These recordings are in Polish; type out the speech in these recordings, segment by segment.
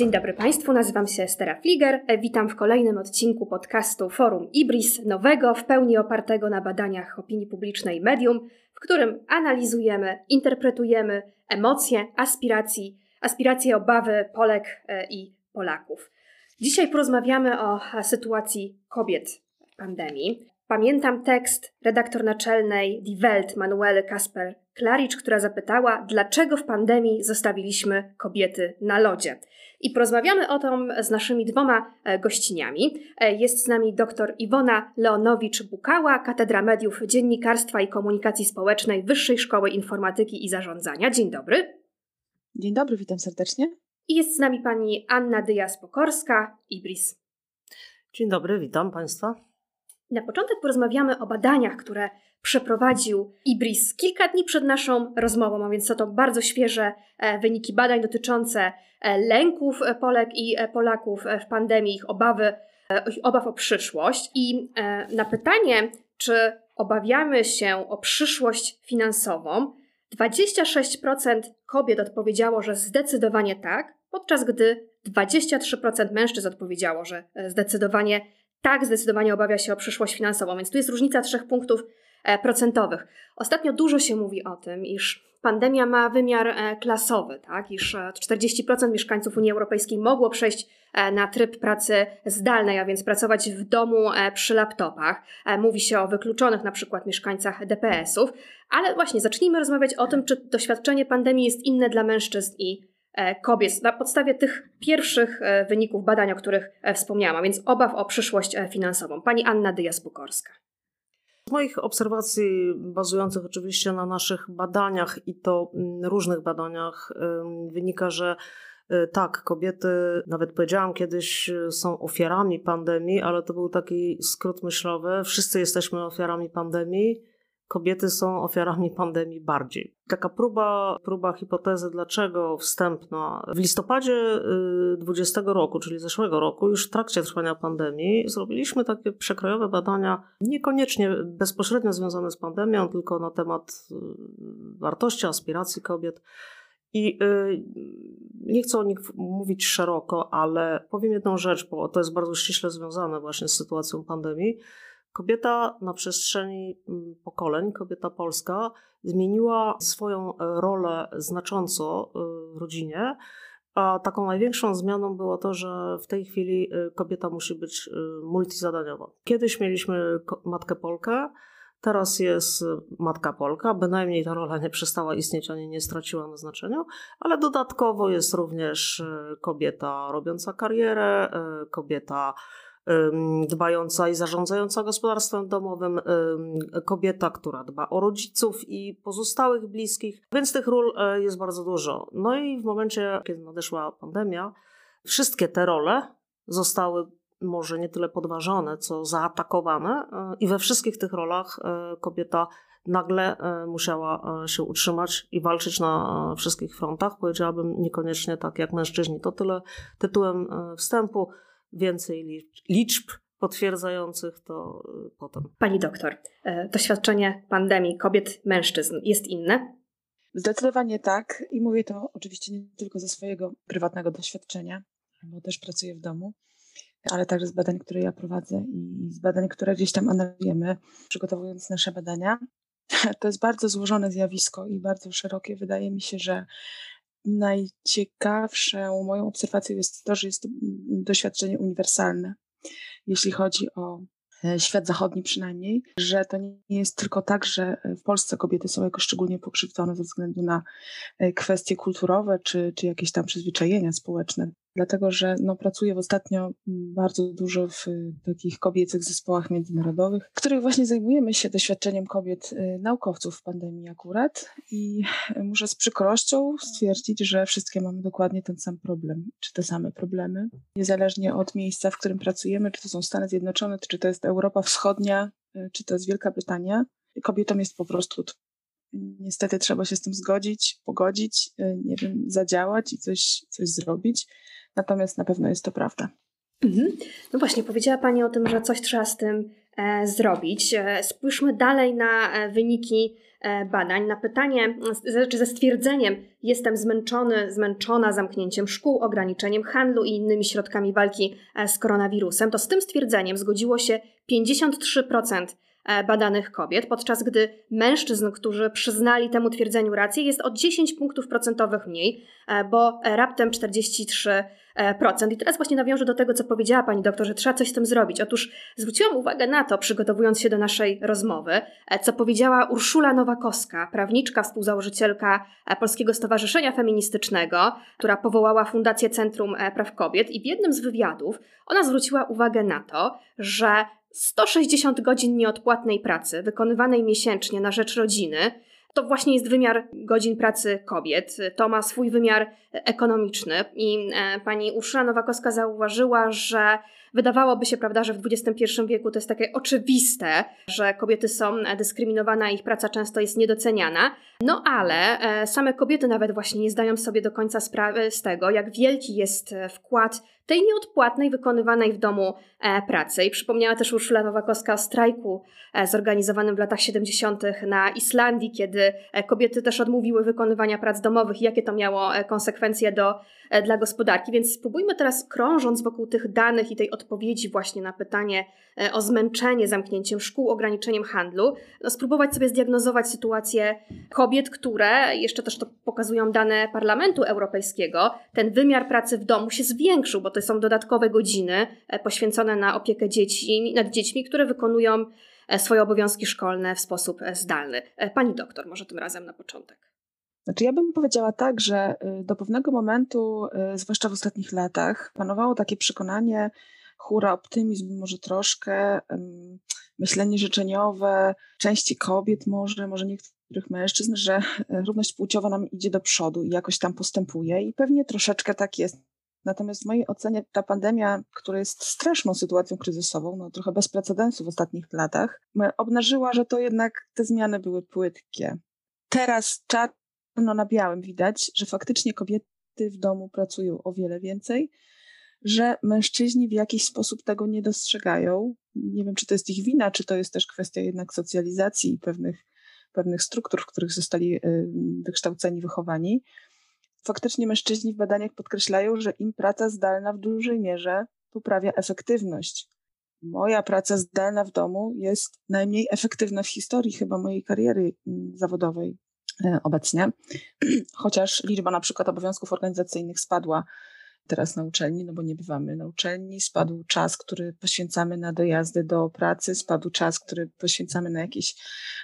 Dzień dobry Państwu, nazywam się Estera Fliger. Witam w kolejnym odcinku podcastu Forum Ibris, nowego, w pełni opartego na badaniach opinii publicznej medium, w którym analizujemy, interpretujemy emocje, aspiracji, aspiracje, obawy Polek e, i Polaków. Dzisiaj porozmawiamy o sytuacji kobiet w pandemii. Pamiętam tekst redaktor naczelnej Die Welt Manuele Kasper Klaricz, która zapytała, dlaczego w pandemii zostawiliśmy kobiety na lodzie. I porozmawiamy o tym z naszymi dwoma e, gościniami. E, jest z nami dr Iwona Leonowicz-Bukała, Katedra Mediów Dziennikarstwa i Komunikacji Społecznej Wyższej Szkoły Informatyki i Zarządzania. Dzień dobry. Dzień dobry, witam serdecznie. I jest z nami pani Anna Dyjas-Pokorska, IBRIS. Dzień dobry, witam Państwa. Na początek porozmawiamy o badaniach, które przeprowadził IBRIS kilka dni przed naszą rozmową, a więc są to bardzo świeże e, wyniki badań dotyczące e, lęków Polek i e, Polaków w pandemii, ich obawy, ich obaw o przyszłość. I na pytanie, czy obawiamy się o przyszłość finansową, 26% kobiet odpowiedziało, że zdecydowanie tak, podczas gdy 23% mężczyzn odpowiedziało, że zdecydowanie tak, zdecydowanie obawia się o przyszłość finansową. Więc tu jest różnica trzech punktów E, procentowych. Ostatnio dużo się mówi o tym, iż pandemia ma wymiar e, klasowy, tak? iż 40% e, mieszkańców Unii Europejskiej mogło przejść na tryb pracy zdalnej, a więc pracować w domu przy laptopach. Mówi się o wykluczonych na przykład mieszkańcach DPS-ów, ale właśnie zacznijmy rozmawiać o tym, czy doświadczenie pandemii jest inne dla mężczyzn i kobiet na podstawie tych pierwszych wyników badań, o których wspomniałam, a więc obaw o przyszłość finansową. Pani Anna Dyjas-Bukorska. Z moich obserwacji, bazujących oczywiście na naszych badaniach i to mm, różnych badaniach, wynika, że tak, kobiety, nawet powiedziałam kiedyś, są ofiarami pandemii, ale to był taki skrót myślowy. Wszyscy jesteśmy ofiarami pandemii kobiety są ofiarami pandemii bardziej. Taka próba, próba hipotezy, dlaczego wstępna. W listopadzie 20 y, roku, czyli zeszłego roku, już w trakcie trwania pandemii, zrobiliśmy takie przekrojowe badania, niekoniecznie bezpośrednio związane z pandemią, tylko na temat y, wartości, aspiracji kobiet. I y, nie chcę o nich mówić szeroko, ale powiem jedną rzecz, bo to jest bardzo ściśle związane właśnie z sytuacją pandemii. Kobieta na przestrzeni mm, pokoleń, kobieta polska, zmieniła swoją e, rolę znacząco e, w rodzinie. A taką największą zmianą było to, że w tej chwili e, kobieta musi być multizadaniowa. Kiedyś mieliśmy matkę Polkę, teraz jest matka Polka. Bynajmniej ta rola nie przestała istnieć ani nie straciła na znaczeniu, ale dodatkowo jest również kobieta robiąca karierę, kobieta dbająca i zarządzająca gospodarstwem domowym, kobieta, która dba o rodziców i pozostałych bliskich, więc tych ról e, jest bardzo dużo. No i w momencie, kiedy nadeszła pandemia, wszystkie te role zostały może nie tyle podważone, co zaatakowane, e, i we wszystkich tych rolach e, kobieta nagle musiała się utrzymać i walczyć na wszystkich frontach. Powiedziałabym niekoniecznie tak jak mężczyźni. To tyle tytułem wstępu więcej liczb potwierdzających to y, potem. Pani doktor, e, doświadczenie pandemii kobiet, mężczyzn jest inne? Zdecydowanie tak i mówię to oczywiście nie tylko ze swojego prywatnego doświadczenia, bo też pracuję w domu, ale także z badań, które ja prowadzę i z badań, które gdzieś tam analizujemy, przygotowując nasze badania. To jest bardzo złożone zjawisko i bardzo szerokie. Wydaje mi się, że najciekawszą moją obserwacją jest to, że jest to doświadczenie uniwersalne, jeśli chodzi o e, świat zachodni przynajmniej, że to nie jest tylko tak, że w Polsce kobiety są jakoś szczególnie pokrzywdzone ze względu na e, kwestie kulturowe czy, czy jakieś tam przyzwyczajenia społeczne dlatego że no, pracuję ostatnio bardzo dużo w y, takich kobiecych zespołach międzynarodowych, w których właśnie zajmujemy się doświadczeniem kobiet y, naukowców w pandemii akurat i muszę z przykrością stwierdzić, że wszystkie mamy dokładnie ten sam problem, czy te same problemy, niezależnie od miejsca, w którym pracujemy, czy to są Stany Zjednoczone, czy to jest Europa Wschodnia, y, czy to jest Wielka Brytania. Kobietom jest po prostu niestety trzeba się z tym zgodzić, pogodzić, nie wiem, zadziałać i coś, coś zrobić. Natomiast na pewno jest to prawda. Mhm. No właśnie, powiedziała Pani o tym, że coś trzeba z tym zrobić. Spójrzmy dalej na wyniki badań. Na pytanie, czy ze stwierdzeniem jestem zmęczony, zmęczona zamknięciem szkół, ograniczeniem handlu i innymi środkami walki z koronawirusem, to z tym stwierdzeniem zgodziło się 53% E, badanych kobiet, podczas gdy mężczyzn, którzy przyznali temu twierdzeniu rację, jest o 10 punktów procentowych mniej, e, bo raptem 43%. I teraz właśnie nawiążę do tego, co powiedziała pani doktor, że trzeba coś z tym zrobić. Otóż zwróciłam uwagę na to, przygotowując się do naszej rozmowy, e, co powiedziała Urszula Nowakowska, prawniczka, współzałożycielka Polskiego Stowarzyszenia Feministycznego, która powołała Fundację Centrum Praw Kobiet. I w jednym z wywiadów ona zwróciła uwagę na to, że 160 godzin nieodpłatnej pracy wykonywanej miesięcznie na rzecz rodziny to właśnie jest wymiar godzin pracy kobiet. To ma swój wymiar ekonomiczny. I e, pani Urszula Nowakowska zauważyła, że wydawałoby się, prawda, że w XXI wieku to jest takie oczywiste, że kobiety są dyskryminowane, ich praca często jest niedoceniana. No ale e, same kobiety nawet właśnie nie zdają sobie do końca sprawy z tego, jak wielki jest wkład tej nieodpłatnej, wykonywanej w domu e, pracy. I przypomniała też Urszula Nowakowska o strajku e, zorganizowanym w latach 70. na Islandii, kiedy e, kobiety też odmówiły wykonywania prac domowych i jakie to miało konsekwencje do, dla gospodarki. Więc spróbujmy teraz, krążąc wokół tych danych i tej odpowiedzi właśnie na pytanie o zmęczenie zamknięciem szkół, ograniczeniem handlu, no spróbować sobie zdiagnozować sytuację kobiet, które, jeszcze też to pokazują dane Parlamentu Europejskiego, ten wymiar pracy w domu się zwiększył, bo to są dodatkowe godziny e, poświęcone na opiekę dzieci, nad dziećmi, które wykonują e, swoje obowiązki szkolne w sposób e, zdalny. Pani doktor, może tym razem na początek. Znaczy, ja bym powiedziała tak, że do pewnego momentu, zwłaszcza w ostatnich latach, panowało takie przekonanie, hura, optymizm może troszkę, myślenie życzeniowe części kobiet może, może niektórych mężczyzn, że równość płciowa nam idzie do przodu i jakoś tam postępuje i pewnie troszeczkę tak jest. Natomiast w mojej ocenie ta pandemia, która jest straszną sytuacją kryzysową, no trochę bez precedensu w ostatnich latach, obnażyła, że to jednak te zmiany były płytkie. Teraz czarno na białym widać, że faktycznie kobiety w domu pracują o wiele więcej, że mężczyźni w jakiś sposób tego nie dostrzegają. Nie wiem, czy to jest ich wina, czy to jest też kwestia jednak socjalizacji i pewnych, pewnych struktur, w których zostali y, wykształceni, wychowani faktycznie mężczyźni w badaniach podkreślają, że im praca zdalna w dużej mierze poprawia efektywność. Moja praca zdalna w domu jest najmniej efektywna w historii chyba mojej kariery mm, zawodowej e, obecnie, chociaż liczba na przykład obowiązków organizacyjnych spadła teraz na uczelni, no bo nie bywamy na uczelni, spadł czas, który poświęcamy na dojazdy do pracy, spadł czas, który poświęcamy na jakieś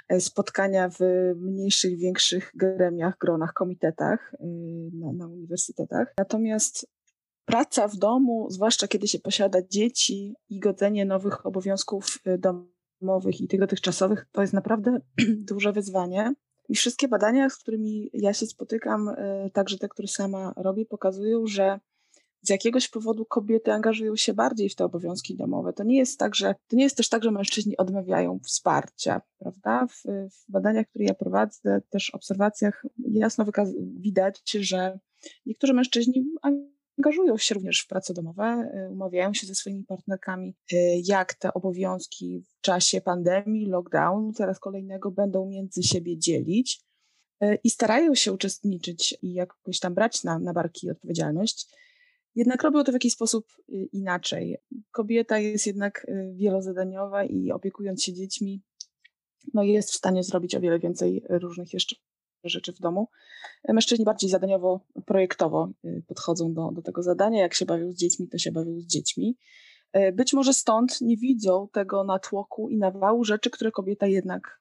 e, spotkania w mniejszych, większych gremiach, gronach, komitetach y, na, na uniwersytetach. Natomiast praca w domu, zwłaszcza kiedy się posiada dzieci i godzenie nowych obowiązków y, domowych i tych dotychczasowych, to jest naprawdę duże wyzwanie. I wszystkie badania, z którymi ja się spotykam, y, także te, które sama robię, pokazują, że z jakiegoś powodu kobiety angażują się bardziej w te obowiązki domowe. To nie jest tak, że to nie jest też tak, że mężczyźni odmawiają wsparcia, prawda? W, w badaniach, które ja prowadzę, też obserwacjach jasno widać, że niektórzy mężczyźni angażują się również w prace domowe, y, umawiają się ze swoimi partnerkami, y, jak te obowiązki w czasie pandemii, lockdownu, teraz kolejnego będą między siebie dzielić y, i starają się uczestniczyć i jakoś tam brać na, na barki odpowiedzialność. Jednak robią to w jakiś sposób y, inaczej. Kobieta jest jednak y, wielozadaniowa i opiekując się dziećmi, no jest w stanie zrobić o wiele więcej różnych jeszcze rzeczy w domu. Mężczyźni bardziej zadaniowo, projektowo y, podchodzą do, do tego zadania. Jak się bawią z dziećmi, to się bawią z dziećmi. Być może stąd nie widzą tego natłoku i nawału rzeczy, które kobieta jednak,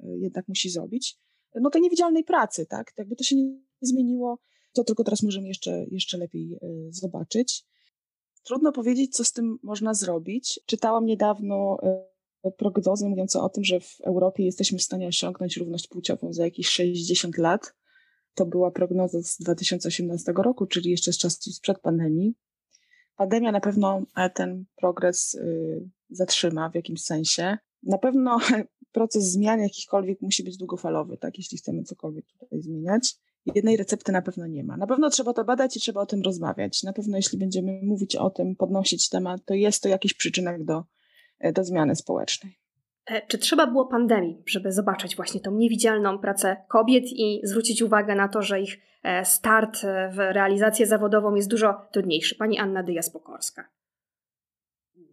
jednak musi zrobić. No tej niewidzialnej pracy, tak? Jakby to się nie zmieniło to tylko teraz możemy jeszcze, jeszcze lepiej e, zobaczyć. Trudno powiedzieć, co z tym można zrobić. Czytałam niedawno e, prognozy mówiące o tym, że w Europie jesteśmy w stanie osiągnąć równość płciową za jakieś 60 lat. To była prognoza z 2018 roku, czyli jeszcze z czasu sprzed pandemii. Pandemia na pewno e, ten progres zatrzyma w jakimś sensie. Na pewno proces zmian jakichkolwiek musi być długofalowy, tak, jeśli chcemy cokolwiek tutaj zmieniać jednej recepty na pewno nie ma. Na pewno trzeba to badać i trzeba o tym rozmawiać. Na pewno jeśli będziemy mówić o tym, podnosić temat, to jest to jakiś przyczynek do, e, do zmiany społecznej. E, czy trzeba było pandemii, żeby zobaczyć właśnie tą niewidzialną pracę kobiet i zwrócić uwagę na to, że ich e, start w realizację zawodową jest dużo trudniejszy? Pani Anna Dyjas-Pokorska.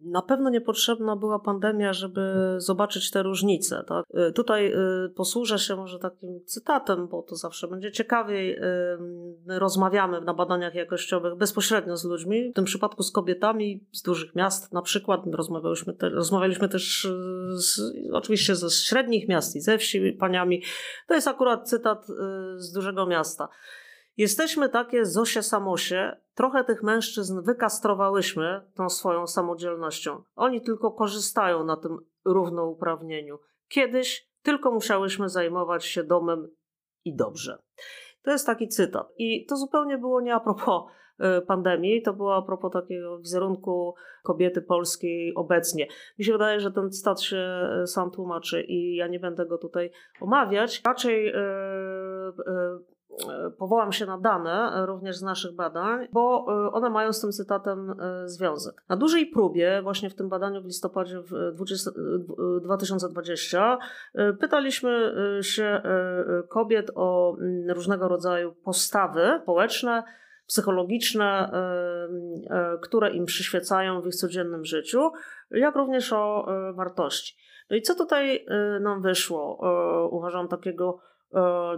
Na pewno niepotrzebna była pandemia, żeby zobaczyć te różnice. Tak? Y, tutaj y, posłużę się może takim cytatem, bo to zawsze będzie ciekawiej. Y, rozmawiamy na badaniach jakościowych bezpośrednio z ludźmi, w tym przypadku z kobietami z dużych miast na przykład. Rozmawialiśmy, te, rozmawialiśmy też z, oczywiście ze średnich miast i ze wsi paniami. To jest akurat cytat z dużego miasta. Jesteśmy takie Zosie Samosie, trochę tych mężczyzn wykastrowałyśmy tą swoją samodzielnością. Oni tylko korzystają na tym równouprawnieniu. Kiedyś tylko musiałyśmy zajmować się domem i dobrze. To jest taki cytat. I to zupełnie było nie a propos e, pandemii, to było a propos takiego wizerunku kobiety polskiej obecnie. Mi się wydaje, że ten cytat się e, sam tłumaczy i ja nie będę go tutaj omawiać. Raczej yy, yy, powołam się na dane e, również z naszych badań, bo e, one mają z tym cytatem związek. Na dużej próbie, właśnie w tym badaniu w listopadzie 20, 2020, pytaliśmy się kobiet o mm, różnego rodzaju postawy społeczne, psychologiczne, które im przyświecają w ich codziennym życiu, jak również o wartości. No i co tutaj nam wyszło? Uważam takiego E,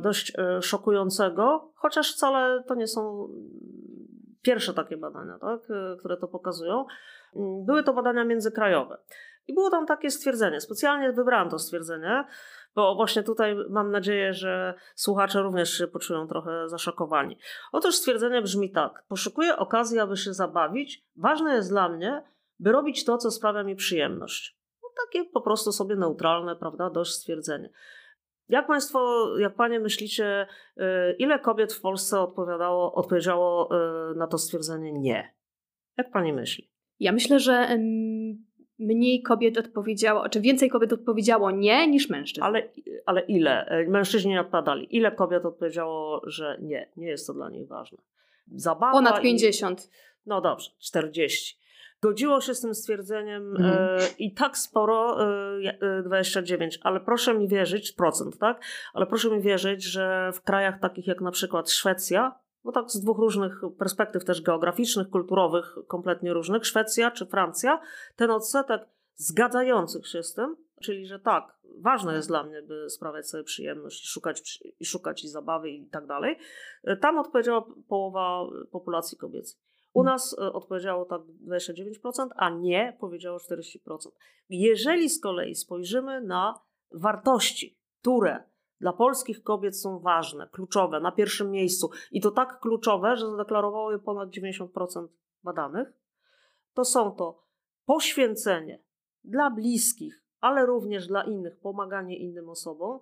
dość e, szokującego, chociaż wcale to nie są pierwsze takie badania, tak, e, które to pokazują. Mm, były to badania międzykrajowe. I było tam takie stwierdzenie, specjalnie wybrałam to stwierdzenie, bo właśnie tutaj mam nadzieję, że słuchacze również się poczują trochę zaszokowani. Otóż stwierdzenie brzmi tak: Poszukuję okazji, aby się zabawić. Ważne jest dla mnie, by robić to, co sprawia mi przyjemność. No, takie po prostu sobie neutralne, prawda, dość stwierdzenie. Jak Państwo, jak Panie myślicie, y, ile kobiet w Polsce odpowiadało, odpowiedziało y, na to stwierdzenie nie? Jak Pani myśli? Ja myślę, że mniej kobiet odpowiedziało, czy więcej kobiet odpowiedziało nie niż mężczyzn. Ale, ale ile? E, mężczyźni nie odpowiadali. Ile kobiet odpowiedziało, że nie? Nie jest to dla nich ważne. Zabawa Ponad 50. I, no dobrze, 40 godziło się z tym stwierdzeniem mm. e, i tak sporo, e, 29, e, ale proszę mi wierzyć, procent, tak? Ale proszę mi wierzyć, że w krajach takich jak na przykład Szwecja, bo tak z dwóch różnych perspektyw też geograficznych, kulturowych, kompletnie różnych, Szwecja czy Francja, ten odsetek zgadzających się z tym, czyli że tak, ważne jest dla mnie, by sprawiać sobie przyjemność i szukać, i szukać i zabawy i tak dalej, e, tam odpowiedziała połowa populacji kobiecej. U mm. nas e, odpowiedziało tak 29%, a nie powiedziało 40%. Jeżeli z kolei spojrzymy na wartości, które dla polskich kobiet są ważne, kluczowe, na pierwszym miejscu i to tak kluczowe, że zadeklarowało je ponad 90% badanych, to są to poświęcenie dla bliskich, ale również dla innych, pomaganie innym osobom,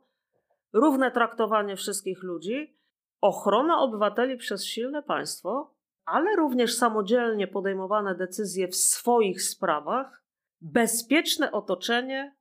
równe traktowanie wszystkich ludzi, ochrona obywateli przez silne państwo ale również samodzielnie podejmowane decyzje w swoich sprawach, bezpieczne otoczenie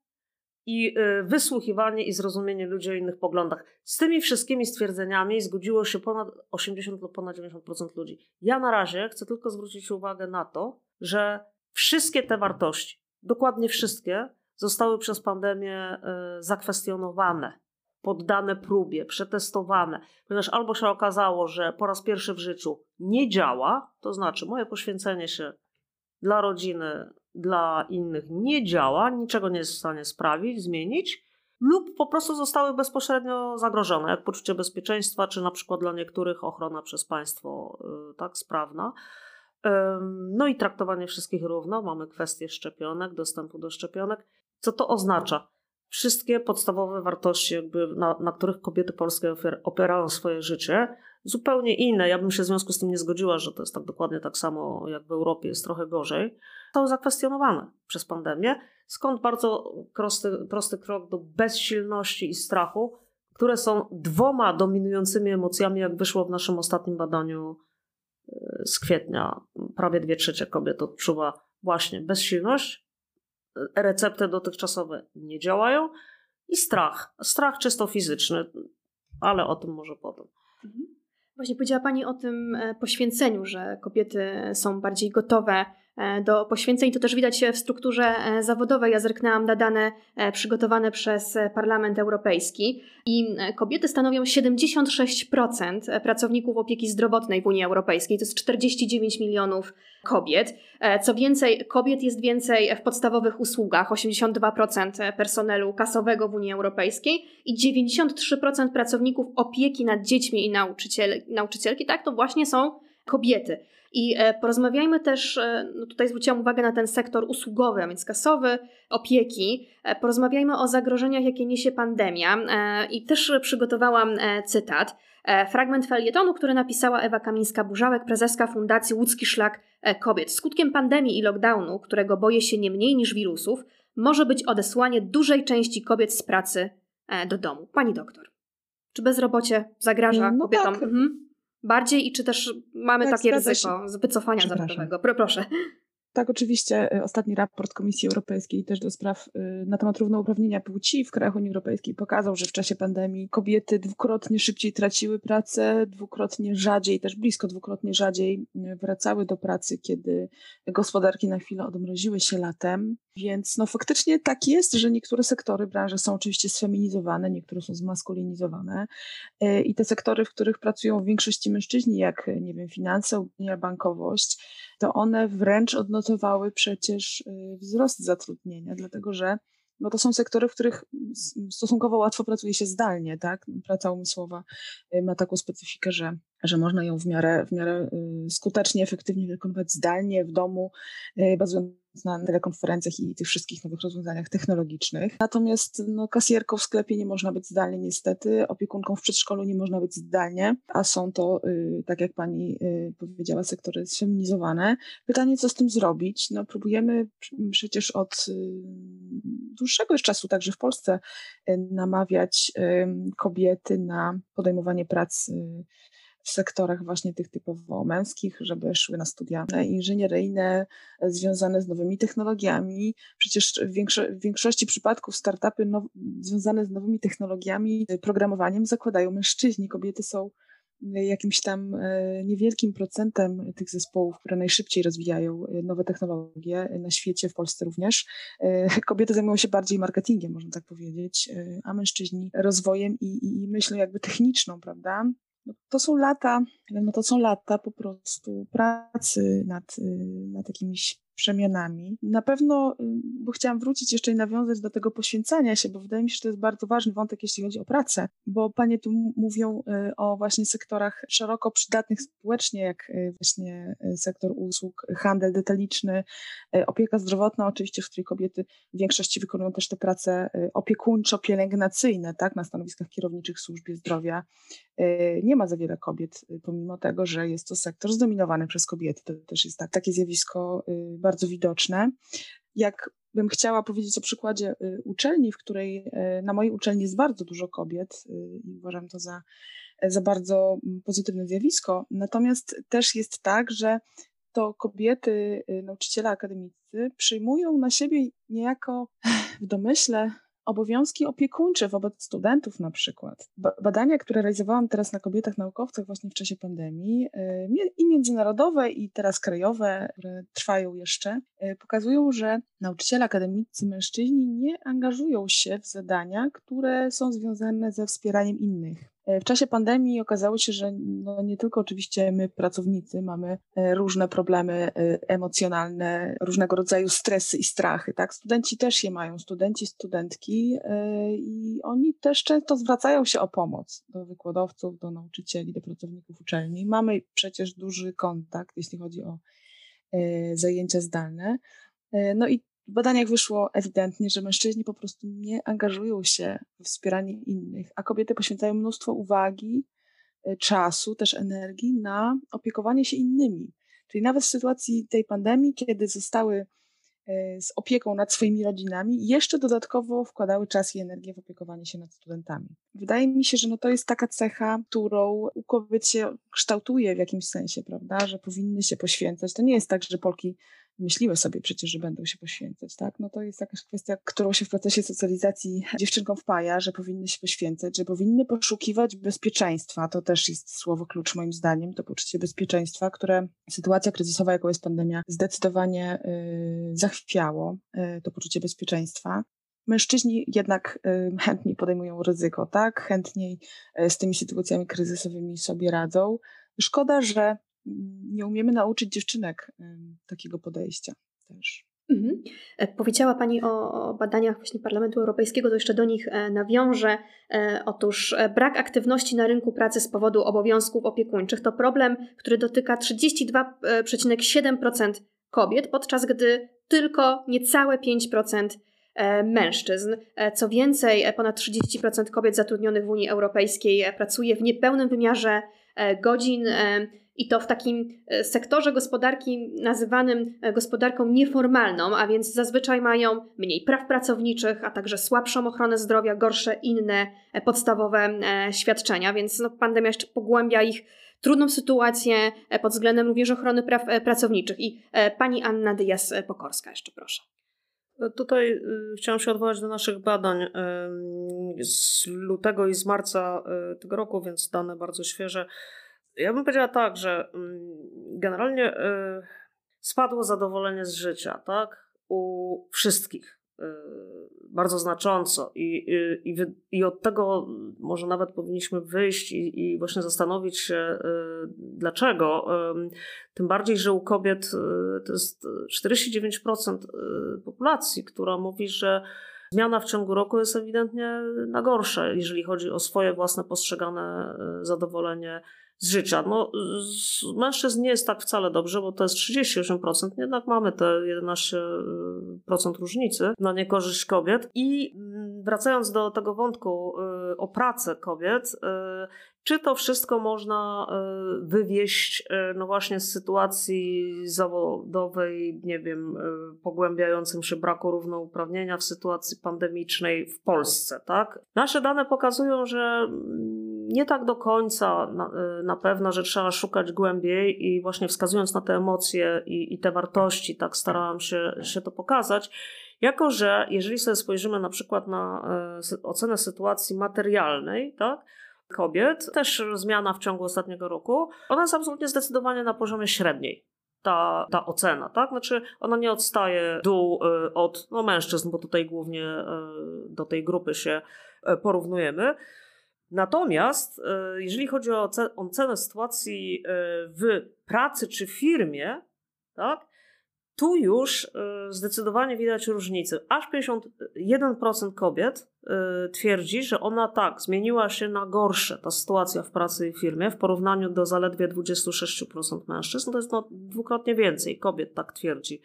i y, wysłuchiwanie i zrozumienie ludzi o innych poglądach. Z tymi wszystkimi stwierdzeniami zgodziło się ponad 80 lub ponad 90% ludzi. Ja na razie chcę tylko zwrócić uwagę na to, że wszystkie te wartości, dokładnie wszystkie, zostały przez pandemię y, zakwestionowane poddane próbie, przetestowane, ponieważ albo się okazało, że po raz pierwszy w życiu nie działa, to znaczy moje poświęcenie się dla rodziny, dla innych nie działa, niczego nie jest w stanie sprawić, zmienić, lub po prostu zostały bezpośrednio zagrożone, jak poczucie bezpieczeństwa, czy na przykład dla niektórych ochrona przez państwo y, tak sprawna. No i traktowanie wszystkich równo. Mamy kwestię szczepionek, dostępu do szczepionek. Co to oznacza? Wszystkie podstawowe wartości, jakby na, na których kobiety polskie opierają swoje życie, zupełnie inne. Ja bym się w związku z tym nie zgodziła, że to jest tak dokładnie tak samo jak w Europie, jest trochę gorzej. Zostały zakwestionowane przez pandemię, skąd bardzo prosty, prosty krok do bezsilności i strachu, które są dwoma dominującymi emocjami, jak wyszło w naszym ostatnim badaniu e, z kwietnia. Prawie dwie trzecie kobiet odczuwa właśnie bezsilność recepty dotychczasowe nie działają i strach. Strach czysto fizyczny, ale o tym może potem. Mhm. Właśnie powiedziała Pani o tym e, poświęceniu, że kobiety są bardziej gotowe do poświęceń. To też widać w strukturze zawodowej. Ja zerknęłam na dane przygotowane przez Parlament Europejski i kobiety stanowią 76% pracowników opieki zdrowotnej w Unii Europejskiej. To jest 49 milionów kobiet. Co więcej, kobiet jest więcej w podstawowych usługach 82% personelu kasowego w Unii Europejskiej i 93% pracowników opieki nad dziećmi i nauczyciel, nauczycielki, tak, to właśnie są kobiety. I e, porozmawiajmy też, e, no tutaj zwróciłam uwagę na ten sektor usługowy, a więc kasowy, opieki. E, porozmawiajmy o zagrożeniach, jakie niesie pandemia. I też przygotowałam cytat. Fragment felietonu, który napisała Ewa Kamińska-Burzałek, prezeska Fundacji Łódzki Szlak Kobiet. Skutkiem pandemii i lockdownu, którego boję się nie mniej niż wirusów, może być odesłanie dużej części kobiet z pracy do domu. Pani doktor, czy bezrobocie zagraża no kobietom? Tak. Mhm bardziej i czy też mamy tak, takie ryzyko z wycofania zawodowego? Proszę. Tak, oczywiście. Y, ostatni raport Komisji Europejskiej też do spraw y, na temat równouprawnienia płci w krajach Unii Europejskiej pokazał, że w czasie pandemii kobiety dwukrotnie szybciej traciły pracę, dwukrotnie rzadziej, też blisko dwukrotnie rzadziej y, wracały do pracy, kiedy gospodarki na chwilę odmroziły się latem. Więc no faktycznie tak jest, że niektóre sektory branże są oczywiście sfeminizowane, niektóre są zmaskulinizowane i te sektory, w których pracują w większości mężczyźni, jak nie wiem, finanse, bankowość, to one wręcz odnotowały przecież y, wzrost zatrudnienia, dlatego że no to są sektory, w których stosunkowo łatwo pracuje się zdalnie, tak? Praca umysłowa y, ma taką specyfikę, że, że można ją w miarę, w miarę y, skutecznie, efektywnie wykonywać zdalnie, w domu, bazując na telekonferencjach i tych wszystkich nowych rozwiązaniach technologicznych. Natomiast no, kasjerką w sklepie nie można być zdalnie niestety, opiekunką w przedszkolu nie można być zdalnie, a są to, y, tak jak pani y, powiedziała, sektory sfeminizowane. Pytanie, co z tym zrobić? No, próbujemy przecież od y, dłuższego już czasu, także w Polsce, y, namawiać kobiety na podejmowanie prac y, w sektorach właśnie tych typowo męskich, żeby szły na studia inżynieryjne związane z nowymi technologiami. Przecież w, większo w większości przypadków startupy związane z nowymi technologiami, programowaniem zakładają mężczyźni. Kobiety są jakimś tam e, niewielkim procentem tych zespołów, które najszybciej rozwijają e, nowe technologie na świecie, w Polsce również. E, kobiety zajmują się bardziej marketingiem, można tak powiedzieć, a mężczyźni rozwojem i, i myślą jakby techniczną, prawda? No, to są lata, no to są lata po prostu pracy nad, y, nad jakimiś przemianami. Na pewno, y, bo chciałam wrócić jeszcze i nawiązać do tego poświęcania się, bo wydaje mi się, że to jest bardzo ważny wątek, jeśli chodzi o pracę, bo panie tu mówią y, o właśnie sektorach szeroko przydatnych społecznie, jak y, właśnie sektor usług, handel detaliczny, opieka zdrowotna, oczywiście, w której kobiety w większości wykonują też te prace opiekuńczo-pielęgnacyjne, tak, na stanowiskach kierowniczych w służbie zdrowia. Nie ma za wiele kobiet, pomimo tego, że jest to sektor zdominowany przez kobiety. To też jest tak, takie zjawisko bardzo bardzo widoczne. Jak bym chciała powiedzieć o przykładzie y, uczelni, w której y, na mojej uczelni jest bardzo dużo kobiet y, i uważam to za, za bardzo mm, pozytywne zjawisko. Natomiast też jest tak, że to kobiety, nauczyciele akademicy przyjmują na siebie niejako w domyśle obowiązki opiekuńcze wobec studentów na przykład. Badania, które realizowałam teraz na kobietach naukowcach właśnie w czasie pandemii y, i międzynarodowe i teraz krajowe, które trwają jeszcze, y, pokazują, że nauczyciele akademicy mężczyźni nie angażują się w zadania, które są związane ze wspieraniem innych. E, w czasie pandemii okazało się, że no nie tylko oczywiście my, pracownicy, mamy e, różne problemy e, emocjonalne, różnego rodzaju stresy i strachy. Tak? Studenci też je mają, studenci, studentki i oni też często zwracają się o pomoc do wykładowców, do nauczycieli, do pracowników uczelni. Mamy przecież duży kontakt, jeśli chodzi o zajęcia zdalne. No i w badaniach wyszło ewidentnie, że mężczyźni po prostu nie angażują się w wspieranie innych, a kobiety poświęcają mnóstwo uwagi, e, czasu, też energii na opiekowanie się innymi. Czyli nawet w sytuacji tej pandemii, kiedy zostały e, z opieką nad swoimi rodzinami, jeszcze dodatkowo wkładały czas i energię w opiekowanie się nad studentami. Wydaje mi się, że no to jest taka cecha, którą u kobiet się kształtuje w jakimś sensie, prawda, że powinny się poświęcać. To nie jest tak, że Polki myśliły sobie przecież, że będą się poświęcać, tak? No to jest jakaś kwestia, którą się w procesie socjalizacji dziewczynkom wpaja, że powinny się poświęcać, że powinny poszukiwać bezpieczeństwa. To też jest słowo klucz moim zdaniem, to poczucie bezpieczeństwa, które sytuacja kryzysowa, jaką jest pandemia, zdecydowanie y, zachwiało y, to poczucie bezpieczeństwa. Mężczyźni jednak y, chętniej podejmują ryzyko, tak? Chętniej y, z tymi sytuacjami kryzysowymi sobie radzą. Szkoda, że nie umiemy nauczyć dziewczynek takiego podejścia też. Mhm. E, powiedziała Pani o, badaniach właśnie Parlamentu Europejskiego, to jeszcze do nich e, nawiążę. E, otóż brak aktywności na rynku pracy z powodu obowiązków opiekuńczych to problem, który dotyka 32,7% kobiet, podczas gdy tylko niecałe 5% mężczyzn. Co więcej, ponad 30% kobiet zatrudnionych w Unii Europejskiej pracuje w niepełnym wymiarze godzin i to w takim e, sektorze gospodarki nazywanym e, gospodarką nieformalną, a więc zazwyczaj mają mniej praw pracowniczych, a także słabszą ochronę zdrowia, gorsze inne e, podstawowe świadczenia, więc no, pandemia jeszcze pogłębia ich trudną sytuację pod względem również ochrony praw pracowniczych. I pani Anna Dyjas-Pokorska jeszcze proszę. Tutaj y, chciałam się odwołać do naszych badań z lutego i z marca tego roku, więc dane bardzo świeże. Ja bym powiedziała tak, że mm, generalnie y, spadło zadowolenie z życia, tak? U wszystkich. Y, bardzo znacząco. I, i, i od tego może nawet powinniśmy wyjść i, i właśnie zastanowić się, y, dlaczego. Tym bardziej, że u kobiet to jest 49% populacji, która mówi, że zmiana w ciągu roku jest ewidentnie na gorsze, jeżeli chodzi o swoje własne postrzegane zadowolenie z życia. No, z mężczyzn nie jest tak wcale dobrze, bo to jest 38%, jednak mamy te 11% różnicy na niekorzyść kobiet. I mm, wracając do tego wątku y, o pracę kobiet, y, czy to wszystko można y, wywieść, no właśnie z sytuacji zawodowej, nie wiem, pogłębiającym się braku równouprawnienia w sytuacji pandemicznej w Polsce, tak? Nasze dane pokazują, że mm, nie tak do końca na, na, pewno, że trzeba szukać głębiej i właśnie wskazując na te emocje i, i te wartości, tak starałam się, się to pokazać. Jako, że jeżeli sobie spojrzymy na przykład na ocenę sytuacji materialnej, tak, kobiet, też zmiana w ciągu ostatniego roku, ona jest absolutnie zdecydowanie na poziomie średniej. Ta, ta ocena, tak? Znaczy, ona nie odstaje dół y, od no, mężczyzn, bo tutaj głównie do tej grupy się porównujemy. Natomiast jeżeli chodzi o ocenę sytuacji w pracy czy firmie, tak, tu już e, zdecydowanie widać różnicę. Aż 51% kobiet twierdzi, że ona tak, zmieniła się na gorsze, ta sytuacja w pracy i firmie, w porównaniu do zaledwie 26% mężczyzn. To jest no, dwukrotnie więcej kobiet tak twierdzi.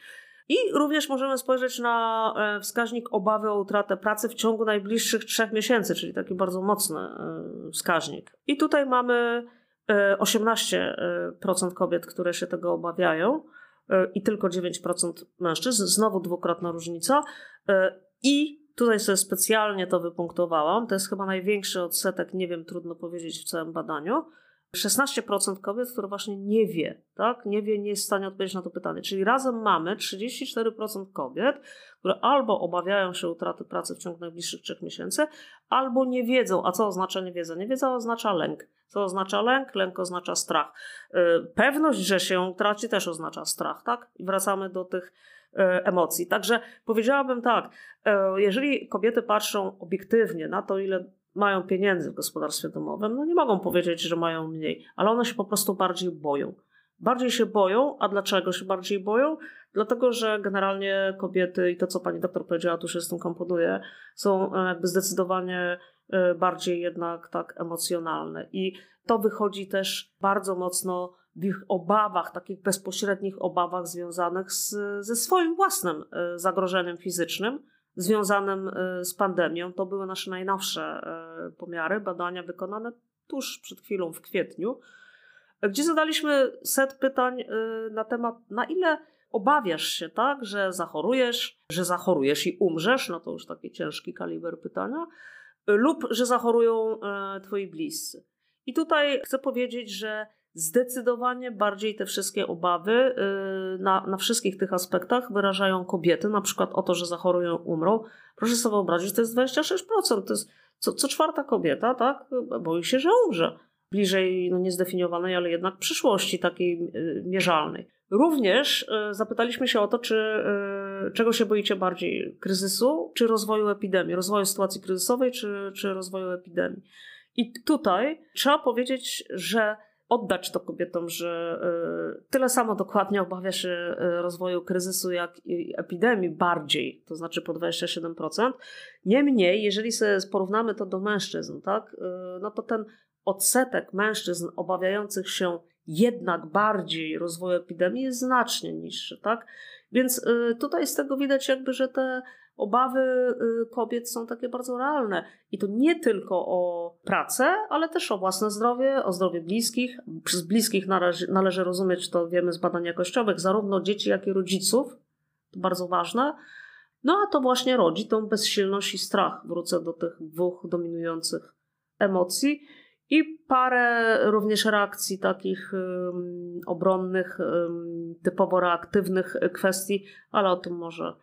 I również możemy spojrzeć na e, wskaźnik obawy o utratę pracy w ciągu najbliższych trzech miesięcy, czyli taki bardzo mocny e, wskaźnik. I tutaj mamy 18% e, kobiet, które się tego obawiają i tylko 9% mężczyzn. Znowu dwukrotna różnica. I tutaj sobie specjalnie to wypunktowałam. To jest chyba największy odsetek, nie wiem, trudno powiedzieć w całym badaniu 16% kobiet, które właśnie nie wie, tak? Nie wie, nie jest w stanie odpowiedzieć na to pytanie. Czyli razem mamy 34% kobiet, które albo obawiają się utraty pracy w ciągu najbliższych trzech miesięcy, albo nie wiedzą. A co oznacza niewiedza? Niewiedza oznacza lęk. Co oznacza lęk? Lęk oznacza strach. Y, pewność, że się traci, też oznacza strach, tak? I wracamy do tych y, emocji. Także powiedziałabym tak, y, jeżeli kobiety patrzą obiektywnie na to, ile mają pieniędzy w gospodarstwie domowym, no nie mogą powiedzieć, że mają mniej, ale one się po prostu bardziej boją. Bardziej się boją, a dlaczego się bardziej boją? Dlatego, że generalnie kobiety, i to co pani doktor powiedziała, tu się z tym komponuje, są e, jakby zdecydowanie bardziej jednak tak emocjonalne. I to wychodzi też bardzo mocno w ich obawach, takich bezpośrednich obawach związanych z, ze swoim własnym e, zagrożeniem fizycznym, związanym e, z pandemią. To były nasze najnowsze pomiary, badania wykonane tuż przed chwilą w kwietniu, gdzie zadaliśmy set pytań na temat, na ile obawiasz się, tak, że zachorujesz, że zachorujesz i umrzesz, no to już taki ciężki kaliber pytania, lub że zachorują twoi bliscy. I tutaj chcę powiedzieć, że Zdecydowanie bardziej te wszystkie obawy na, na wszystkich tych aspektach wyrażają kobiety, na przykład o to, że zachorują, umrą. Proszę sobie wyobrazić, to jest 26%. To jest co, co czwarta kobieta, tak? Boi się, że umrze. Bliżej no, niezdefiniowanej, ale jednak przyszłości takiej mierzalnej. Również zapytaliśmy się o to, czy czego się boicie bardziej? Kryzysu czy rozwoju epidemii? Rozwoju sytuacji kryzysowej czy, czy rozwoju epidemii? I tutaj trzeba powiedzieć, że oddać to kobietom, że y, tyle samo dokładnie obawia się y, rozwoju kryzysu jak epidemii bardziej, to znaczy po 27%. Niemniej, jeżeli sobie porównamy to do mężczyzn, tak, y, no to ten odsetek mężczyzn obawiających się jednak bardziej rozwoju epidemii jest znacznie niższy, tak? Więc tutaj z tego widać jakby, że te obawy y, kobiet są takie bardzo realne. I to nie tylko o pracę, ale też o własne zdrowie, o zdrowie bliskich. Przez bliskich należy, należy rozumieć, to wiemy z badań jakościowych, zarówno dzieci, jak i rodziców. To bardzo ważne. No a to właśnie rodzi tą bezsilność i strach. Wrócę do tych dwóch dominujących emocji. I parę również reakcji takich obronnych, typowo reaktywnych kwestii, ale o tym może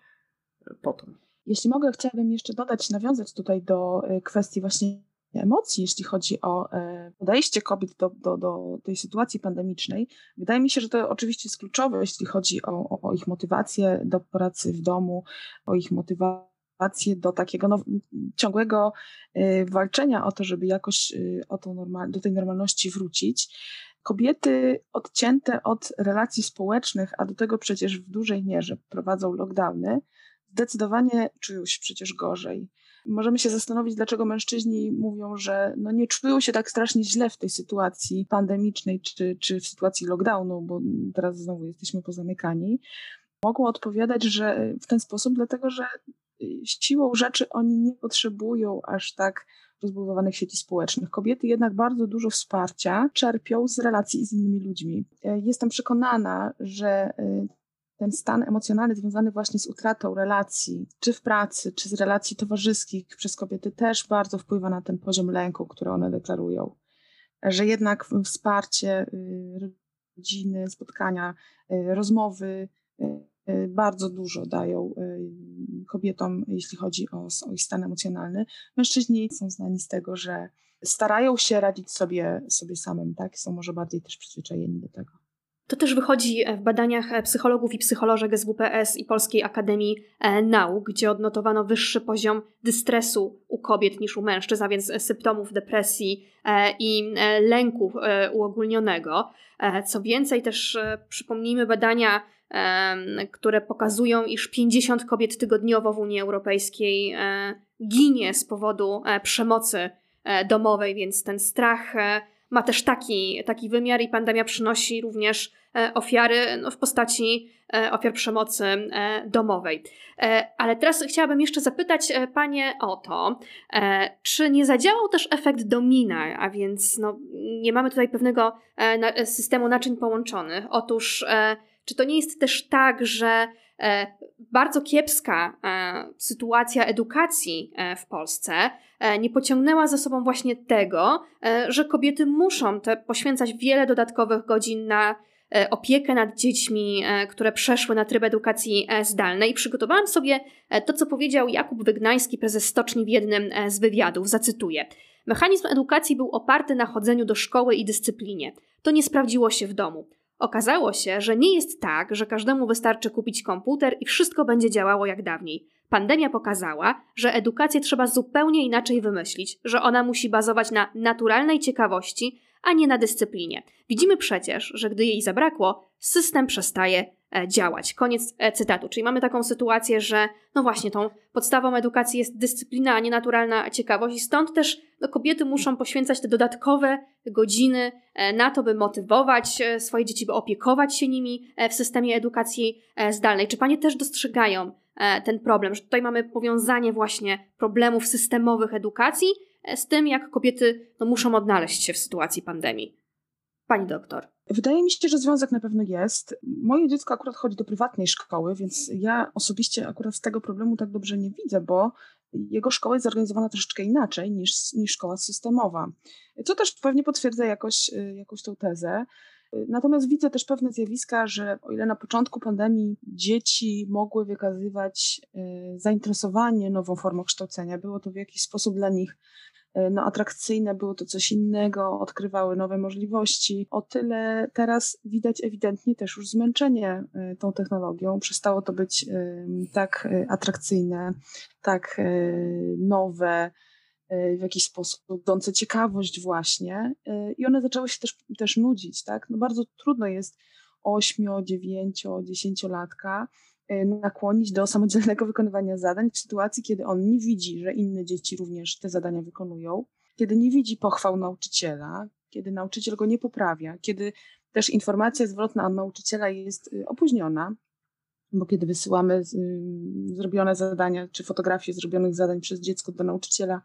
potem. Jeśli mogę, chciałabym jeszcze dodać, nawiązać tutaj do e, kwestii właśnie emocji, jeśli chodzi o e, podejście kobiet do, do, do tej sytuacji pandemicznej. Wydaje mi się, że to oczywiście jest kluczowe, jeśli chodzi o, o ich motywację do pracy w domu, o ich motywację do takiego no, ciągłego y, walczenia o to, żeby jakoś y, o tą normal, do tej normalności wrócić. Kobiety odcięte od relacji społecznych, a do tego przecież w dużej mierze prowadzą lockdowny, zdecydowanie czują się przecież gorzej. Możemy się zastanowić, dlaczego mężczyźni mówią, że no nie czują się tak strasznie źle w tej sytuacji pandemicznej czy, czy w sytuacji lockdownu, bo teraz znowu jesteśmy pozamykani. Mogą odpowiadać, że w ten sposób, dlatego że siłą rzeczy oni nie potrzebują aż tak rozbudowanych sieci społecznych. Kobiety jednak bardzo dużo wsparcia czerpią z relacji z innymi ludźmi. Jestem przekonana, że ten stan emocjonalny związany właśnie z utratą relacji, czy w pracy, czy z relacji towarzyskich przez kobiety też bardzo wpływa na ten poziom lęku, który one deklarują. Że jednak wsparcie y, rodziny, spotkania, y, rozmowy y, bardzo dużo dają kobietom, jeśli chodzi o, o ich stan emocjonalny. Mężczyźni są znani z tego, że starają się radzić sobie, sobie samym, tak? Są może bardziej też przyzwyczajeni do tego. To też wychodzi w badaniach psychologów i psycholożek SWPS i Polskiej Akademii e, Nauk, gdzie odnotowano wyższy poziom dystresu u kobiet niż u mężczyzn, a więc symptomów depresji e, i e, lęku uogólnionego. Co więcej, też przypomnijmy badania, które pokazują, iż 50 kobiet tygodniowo w Unii Europejskiej ginie z powodu przemocy domowej, więc ten strach ma też taki, taki wymiar i pandemia przynosi również e, ofiary no, w postaci e, ofiar przemocy e, domowej. Ale teraz chciałabym jeszcze zapytać Panie o to, czy nie zadziałał też efekt domina, a więc no, nie mamy tutaj pewnego systemu naczyń połączonych. Otóż, czy to nie jest też tak, że bardzo kiepska sytuacja edukacji w Polsce E, nie pociągnęła za sobą właśnie tego, e, że kobiety muszą te poświęcać wiele dodatkowych godzin na e, opiekę nad dziećmi, które przeszły na tryb edukacji zdalnej. Przygotowałam sobie to, co powiedział Jakub Wygnański, prezes Stoczni w jednym z wywiadów. Zacytuję. Mechanizm edukacji był oparty na chodzeniu do szkoły i dyscyplinie. To nie sprawdziło się w domu. Okazało się, że nie jest tak, że każdemu wystarczy kupić komputer i wszystko będzie działało jak dawniej. Pandemia pokazała, że edukację trzeba zupełnie inaczej wymyślić, że ona musi bazować na naturalnej ciekawości, a nie na dyscyplinie. Widzimy przecież, że gdy jej zabrakło, system przestaje działać. Koniec e, cytatu. Czyli mamy taką sytuację, że no właśnie tą podstawą edukacji jest dyscyplina, a nie naturalna ciekawość i stąd też no, kobiety muszą poświęcać te dodatkowe godziny e, na to, by motywować swoje dzieci, by opiekować się nimi w systemie edukacji zdalnej. Czy panie też dostrzegają E, ten problem, że tutaj mamy powiązanie właśnie problemów systemowych edukacji e, z tym, jak kobiety no, muszą odnaleźć się w sytuacji pandemii. Pani doktor? Wydaje mi się, że związek na pewno jest. Moje dziecko akurat chodzi do prywatnej szkoły, więc ja osobiście akurat z tego problemu tak dobrze nie widzę, bo jego szkoła jest zorganizowana troszeczkę inaczej niż, niż szkoła systemowa, co też pewnie potwierdza jakoś, y, jakąś tą tezę. Natomiast widzę też pewne zjawiska, że o ile na początku pandemii dzieci mogły wykazywać y, zainteresowanie nową formą kształcenia, było to w jakiś sposób dla nich no, atrakcyjne, było to coś innego, odkrywały nowe możliwości. O tyle teraz widać ewidentnie też już zmęczenie tą technologią. Przestało to być tak atrakcyjne, tak nowe, E, w jakiś sposób budzące ciekawość właśnie e, i one zaczęły się też, też nudzić, tak? No bardzo trudno jest 8, 9, 10 latka nakłonić do samodzielnego wykonywania zadań w sytuacji, kiedy on nie widzi, że inne dzieci również te zadania wykonują, kiedy nie widzi pochwał nauczyciela, kiedy nauczyciel go nie poprawia, kiedy też informacja zwrotna od nauczyciela jest y, opóźniona, bo kiedy wysyłamy y, zrobione zadania czy fotografie zrobionych zadań przez dziecko do nauczyciela,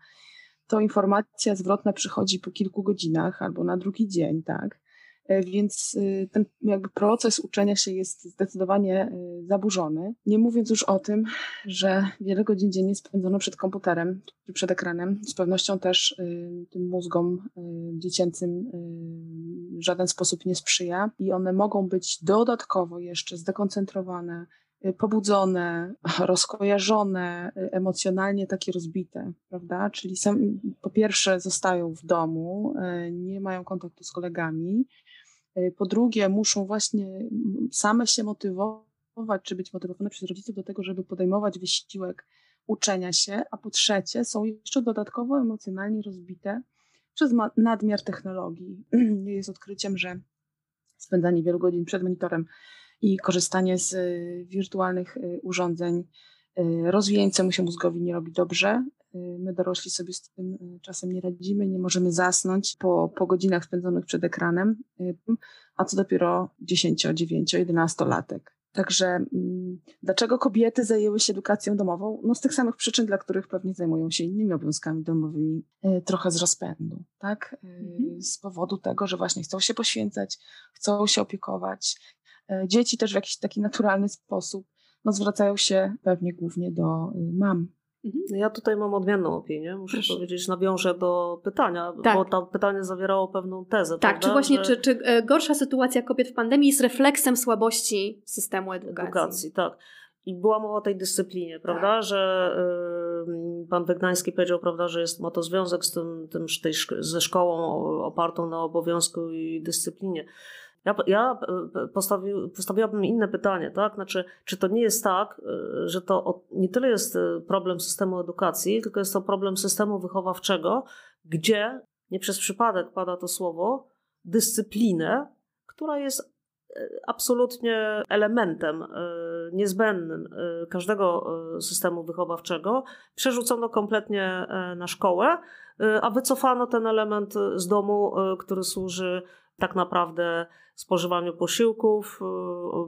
to informacja zwrotna przychodzi po kilku godzinach albo na drugi dzień, tak? E, więc y, ten jakby proces uczenia się jest zdecydowanie y, zaburzony. Nie mówiąc już o tym, że wiele godzin dziennie spędzono przed komputerem czy przed ekranem, z pewnością też tym mózgom dziecięcym w żaden sposób nie sprzyja i one mogą być dodatkowo jeszcze zdekoncentrowane, pobudzone, rozkojarzone, emocjonalnie takie rozbite, prawda? Czyli sam, po pierwsze zostają w domu, nie mają kontaktu z kolegami, po drugie muszą właśnie same się motywować, czy być motywowane przez rodziców do tego, żeby podejmować wysiłek uczenia się, a po trzecie są jeszcze dodatkowo emocjonalnie rozbite przez nadmiar technologii. Jest odkryciem, że spędzanie wielu godzin przed monitorem i korzystanie z y, wirtualnych y, urządzeń y, rozwijającemu się mózgowi nie robi dobrze. My dorośli sobie z tym czasem nie radzimy, nie możemy zasnąć po, po godzinach spędzonych przed ekranem, a co dopiero 10, 9, 11 latek. Także mm, dlaczego kobiety zajęły się edukacją domową? No z tych samych przyczyn, dla których pewnie zajmują się innymi obowiązkami domowymi, trochę z rozpędu, tak? Mhm. Z powodu tego, że właśnie chcą się poświęcać, chcą się opiekować, dzieci też w jakiś taki naturalny sposób no, zwracają się pewnie głównie do y, mam. Mhm. Ja tutaj mam odmienną opinię, muszę Proszę. powiedzieć, nawiążę do pytania, tak. bo to pytanie zawierało pewną tezę. Tak, prawda? czy właśnie, że... czy, czy e, gorsza sytuacja kobiet w pandemii jest refleksem słabości systemu edukacji? Edukacji, tak. I była mowa o tej dyscyplinie, prawda, tak. że y, pan Wegnański powiedział, prawda, że jest ma to związek z tym, tym tej, ze szkołą opartą na obowiązku i dyscyplinie. Ja, ja e, postawi, postawiłabym inne pytanie, tak? Znaczy, czy to nie jest tak, e, że to nie tyle jest e, problem systemu edukacji, tylko jest to problem systemu wychowawczego, gdzie nie przez przypadek pada to słowo dyscyplinę, która jest absolutnie elementem niezbędnym każdego systemu wychowawczego, przerzucono kompletnie na szkołę, a wycofano ten element z domu, który służy tak naprawdę spożywaniu posiłków,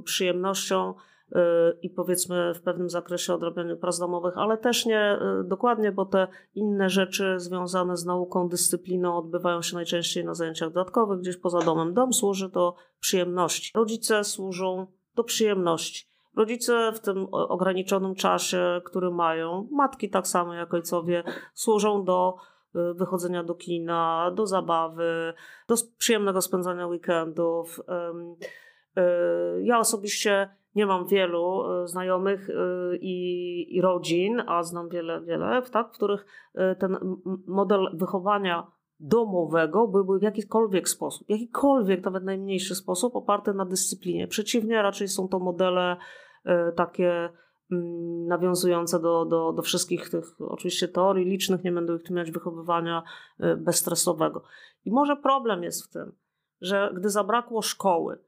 y, przyjemnością y, i powiedzmy w pewnym zakresie odrabianiu prac domowych, ale też nie y, dokładnie, bo te inne rzeczy związane z nauką, dyscypliną odbywają się najczęściej na zajęciach dodatkowych, gdzieś poza domem. Dom służy do przyjemności. Rodzice służą do przyjemności. Rodzice w tym ograniczonym czasie, który mają, matki tak samo jak ojcowie, służą do wychodzenia do kina, do zabawy, do przyjemnego spędzania weekendów. Y, ja osobiście nie mam wielu y, znajomych i, i rodzin, a znam wiele, wiele, tak, w których ten model wychowania domowego byłby w jakikolwiek sposób, jakikolwiek, nawet najmniejszy sposób oparty na dyscyplinie. Przeciwnie, raczej są to modele takie Mm, nawiązujące do, do, do wszystkich tych oczywiście teorii licznych, nie będę ich tu mieć wychowywania y, bezstresowego. I może problem jest w tym, że gdy zabrakło szkoły,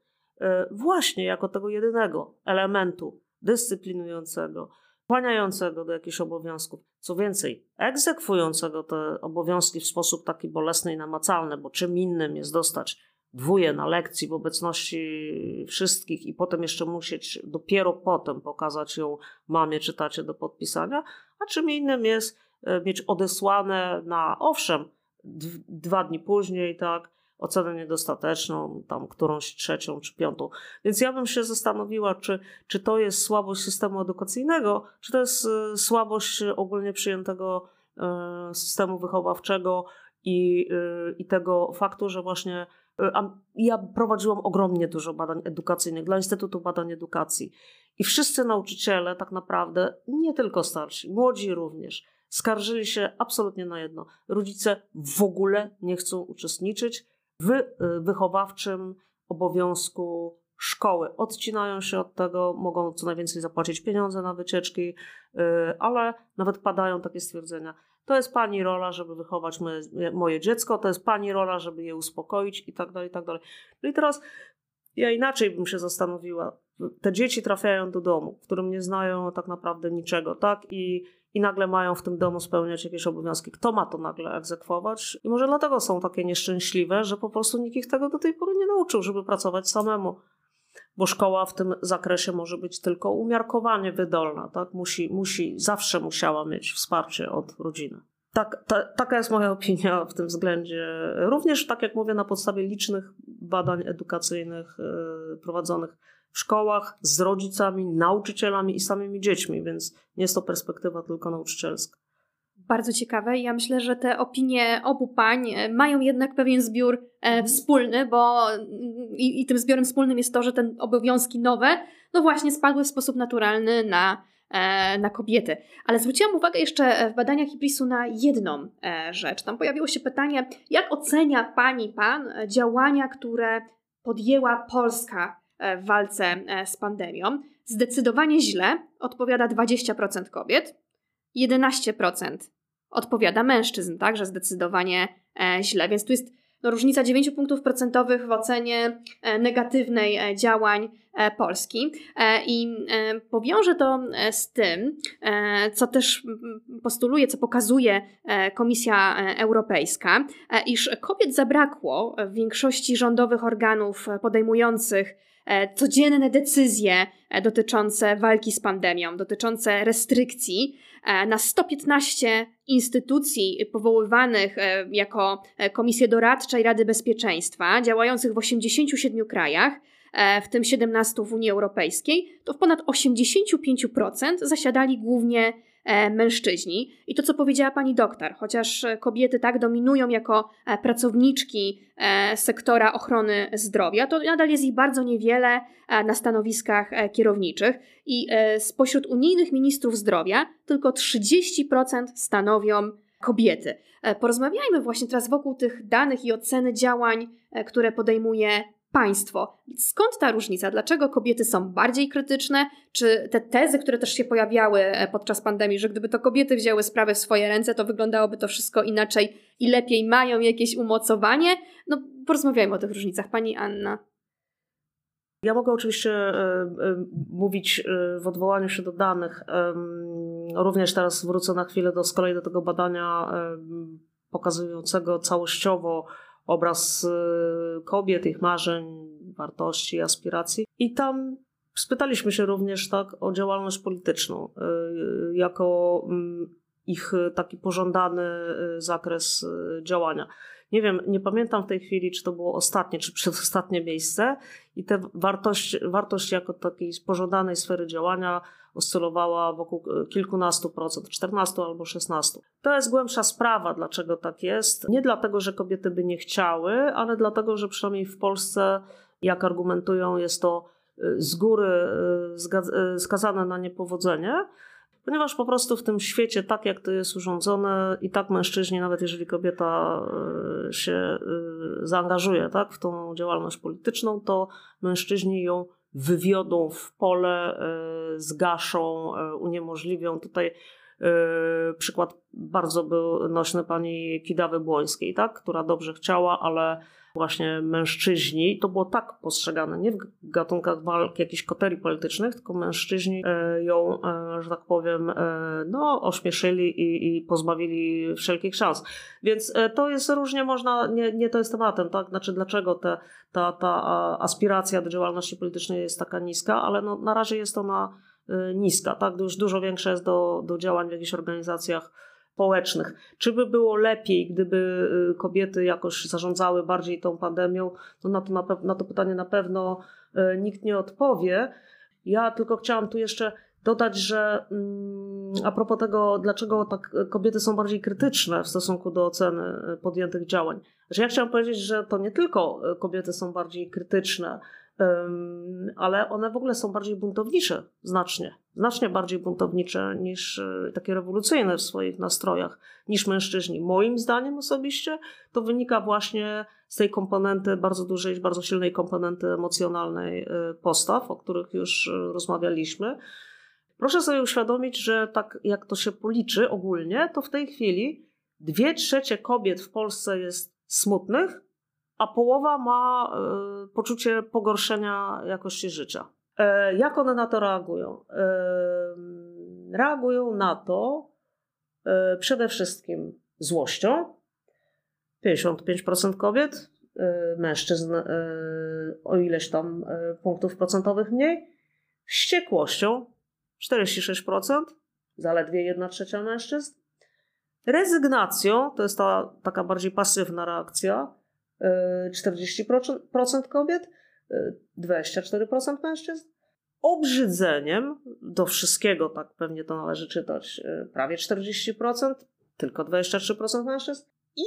y, właśnie jako tego jedynego elementu dyscyplinującego, kłaniającego do jakichś obowiązków, co więcej, egzekwującego te obowiązki w sposób taki bolesny i namacalny, bo czym innym jest dostać dwóje na lekcji w obecności wszystkich i potem jeszcze musieć dopiero potem pokazać ją mamie czy tacie do podpisania, a czym innym jest e, mieć odesłane na owszem dwa dni później, tak, ocenę niedostateczną, tam którąś trzecią czy piątą. Więc ja bym się zastanowiła, czy, czy to jest słabość systemu edukacyjnego, czy to jest e, słabość ogólnie przyjętego e, systemu wychowawczego i, i tego faktu, że właśnie ja prowadziłam ogromnie dużo badań edukacyjnych dla Instytutu Badań Edukacji i wszyscy nauczyciele, tak naprawdę, nie tylko starsi, młodzi również, skarżyli się absolutnie na jedno. Rodzice w ogóle nie chcą uczestniczyć w y, wychowawczym obowiązku szkoły. Odcinają się od tego, mogą co najwięcej zapłacić pieniądze na wycieczki, y, ale nawet padają takie stwierdzenia. To jest pani rola, żeby wychować moje, dziecko, to jest pani rola, żeby je uspokoić i tak dalej, i tak dalej. No i teraz ja inaczej bym się zastanowiła. Te dzieci trafiają do domu, w którym nie znają tak naprawdę niczego, tak? I i nagle mają w tym domu spełniać jakieś obowiązki. Kto ma to nagle egzekwować? I może dlatego są takie nieszczęśliwe, że po prostu nikt ich tego do tej pory nie nauczył, żeby pracować samemu. Bo szkoła w tym zakresie może być tylko umiarkowanie wydolna, tak? Musi, musi, zawsze musiała mieć wsparcie od rodziny. Tak, ta, taka jest moja opinia w tym względzie. Również, tak jak mówię, na podstawie licznych badań edukacyjnych yy, prowadzonych w szkołach z rodzicami, nauczycielami i samymi dziećmi, więc nie jest to perspektywa tylko nauczycielska. Bardzo ciekawe. Ja myślę, że te opinie obu pań e, mają jednak pewien zbiór e, mhm. wspólny, bo mm, i, i, tym zbiorem wspólnym jest to, że te obowiązki nowe, no właśnie spadły w sposób naturalny na, e, na kobiety. Ale zwróciłam uwagę jeszcze w badaniach Ibrisu na jedną e, rzecz. Tam pojawiło się pytanie, jak ocenia pani, pan działania, które podjęła Polska E, w walce e, z pandemią. Zdecydowanie źle odpowiada 20% kobiet, 11% odpowiada mężczyzn, także zdecydowanie e, źle. Więc tu jest no, różnica 9 punktów procentowych w ocenie negatywnej działań Polski. I powiążę to z tym, co też postuluje, co pokazuje Komisja Europejska, iż kobiet zabrakło w większości rządowych organów podejmujących E, codzienne decyzje e, dotyczące walki z pandemią, dotyczące restrykcji e, na 115 instytucji powoływanych jako Komisje Doradcze i Rady Bezpieczeństwa, działających w 87 krajach, w tym 17 w Unii Europejskiej, to w ponad 85% zasiadali głównie E, mężczyźni. I to, co powiedziała pani doktor, chociaż kobiety tak dominują jako e, pracowniczki e, sektora ochrony zdrowia, to nadal jest ich bardzo niewiele na stanowiskach kierowniczych. I spośród unijnych ministrów zdrowia tylko 30% stanowią kobiety. Porozmawiajmy właśnie teraz wokół tych danych i oceny działań, które podejmuje państwo. Skąd ta różnica? Dlaczego kobiety są bardziej krytyczne? Czy te tezy, które też się pojawiały e, podczas pandemii, że gdyby to kobiety wzięły sprawę w swoje ręce, to wyglądałoby to wszystko inaczej i lepiej mają jakieś umocowanie? No, porozmawiajmy o tych różnicach. Pani Anna. Ja mogę oczywiście e, e, mówić w odwołaniu się do danych. Również teraz wrócę na chwilę do z kolei do tego badania pokazującego całościowo obraz y, kobiet, ich marzeń, wartości, aspiracji. I tam spytaliśmy się również tak o działalność polityczną y, jako mm, ich taki pożądany y, zakres działania. Nie wiem, nie pamiętam w tej chwili, czy to było ostatnie, czy przedostatnie miejsce i te wartość, wartość jako takiej pożądanej sfery działania oscylowała wokół e, kilkunastu procent, 14 albo 16. To jest głębsza sprawa, dlaczego tak jest. Nie dlatego, że kobiety by nie chciały, ale dlatego, że przynajmniej w Polsce, jak argumentują, jest to e, z góry e, skazane na niepowodzenie ponieważ po prostu w tym świecie, tak jak to jest urządzone, i tak mężczyźni, nawet jeżeli kobieta się zaangażuje tak, w tą działalność polityczną, to mężczyźni ją wywiodą w pole, e, zgaszą, e, uniemożliwią. Tutaj e, przykład bardzo był nośny pani Kidawy Błońskiej, tak? która dobrze chciała, ale właśnie mężczyźni, to było tak postrzegane, nie w gatunkach walk jakichś koterii politycznych, tylko mężczyźni ją, że tak powiem, no, ośmieszyli i, i pozbawili wszelkich szans. Więc to jest różnie można, nie, nie to jest tematem, tak? Znaczy, dlaczego te, ta, ta aspiracja do działalności politycznej jest taka niska, ale no, na razie jest ona niska, tak? Już dużo większa jest do, do działań w jakichś organizacjach społecznych. Czy by było lepiej, gdyby y, kobiety jakoś zarządzały bardziej tą pandemią? No na, to na, na to pytanie na pewno y, nikt nie odpowie. Ja tylko chciałam tu jeszcze dodać, że mm, a propos tego, dlaczego tak kobiety są bardziej krytyczne w stosunku do oceny podjętych działań, że ja chciałam powiedzieć, że to nie tylko kobiety są bardziej krytyczne, ale one w ogóle są bardziej buntownicze, znacznie, znacznie bardziej buntownicze niż e, takie rewolucyjne w swoich nastrojach niż mężczyźni. Moim zdaniem osobiście to wynika właśnie z tej komponenty, bardzo dużej, bardzo silnej komponenty emocjonalnej e, postaw, o których już e, rozmawialiśmy. Proszę sobie uświadomić, że tak jak to się policzy ogólnie, to w tej chwili dwie trzecie kobiet w Polsce jest smutnych, a połowa ma y, poczucie pogorszenia jakości życia. E, jak one na to reagują? E, reagują na to e, przede wszystkim złością. 55% kobiet, mężczyzn o ileś tam punktów procentowych mniej, wściekłością 46%, zaledwie 1 trzecia mężczyzn, rezygnacją, to jest ta taka bardziej pasywna reakcja, 40% kobiet, 24% mężczyzn. Obrzydzeniem do wszystkiego, tak pewnie to należy czytać, prawie 40%, tylko 23% mężczyzn. I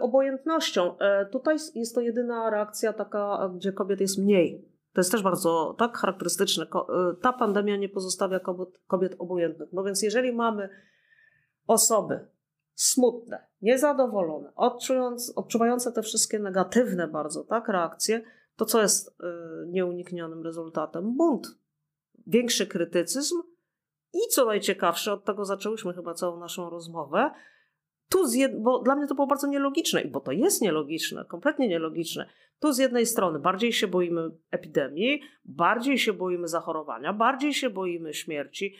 obojętnością. Tutaj jest to jedyna reakcja taka, gdzie kobiet jest mniej. To jest też bardzo tak charakterystyczne. Ta pandemia nie pozostawia kobiet, kobiet obojętnych. No więc jeżeli mamy osoby, smutne, niezadowolone, odczując, odczuwające te wszystkie negatywne bardzo tak, reakcje, to co jest y, nieuniknionym rezultatem? Bunt, większy krytycyzm i co najciekawsze, od tego zaczęłyśmy chyba całą naszą rozmowę, tu z jed... bo dla mnie to było bardzo nielogiczne, bo to jest nielogiczne, kompletnie nielogiczne. Tu z jednej strony bardziej się boimy epidemii, bardziej się boimy zachorowania, bardziej się boimy śmierci,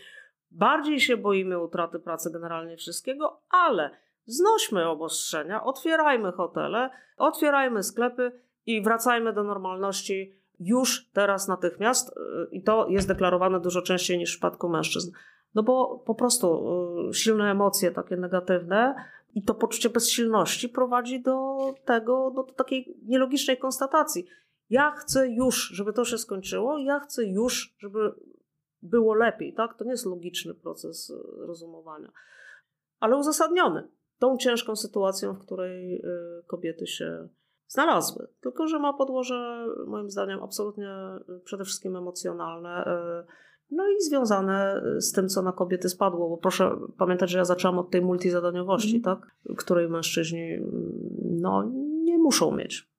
Bardziej się boimy utraty pracy generalnie wszystkiego, ale znośmy obostrzenia, otwierajmy hotele, otwierajmy sklepy i wracajmy do normalności już teraz natychmiast. Y, I to jest deklarowane dużo częściej niż w przypadku mężczyzn. No bo po prostu y, silne emocje, takie negatywne, i to poczucie bezsilności prowadzi do tego, do takiej nielogicznej konstatacji. Ja chcę już, żeby to się skończyło, ja chcę już, żeby było lepiej, tak? To nie jest logiczny proces e, rozumowania, ale uzasadniony tą ciężką sytuacją, w której e, kobiety się znalazły. Tylko, że ma podłoże, moim zdaniem, absolutnie e, przede wszystkim emocjonalne. No i związane z tym, co na kobiety spadło, bo proszę pamiętać, że ja zaczęłam od tej multizadaniowości, mm. tak? której mężczyźni no, nie muszą mieć.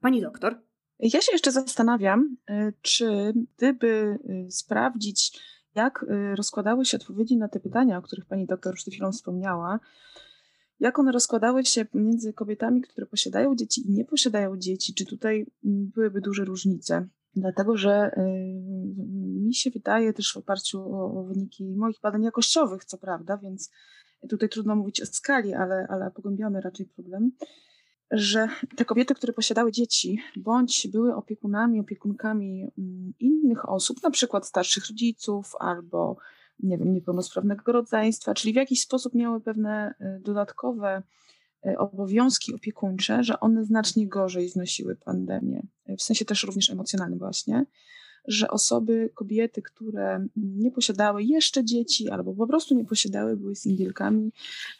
Pani doktor? Ja się jeszcze zastanawiam, y, czy gdyby y, sprawdzić, jak y, rozkładały się odpowiedzi na te pytania, o których pani doktor już przed chwilą wspomniała, jak one rozkładały się między kobietami, które posiadają dzieci i nie posiadają dzieci, czy tutaj mm, byłyby duże różnice? Dlatego, że mi się wydaje też w oparciu o, wyniki moich badań jakościowych, co prawda, więc tutaj trudno mówić o skali, ale, ale pogłębiamy raczej problem, że te kobiety, które posiadały dzieci, bądź były opiekunami, opiekunkami mm, innych osób, na przykład starszych rodziców albo nie wiem, niepełnosprawnego rodzeństwa, czyli w jakiś sposób miały pewne y, dodatkowe y, obowiązki opiekuńcze, że one znacznie gorzej znosiły pandemię, w sensie też również emocjonalnym właśnie, że osoby, kobiety, które nie posiadały jeszcze dzieci, albo po prostu nie posiadały, były singielkami,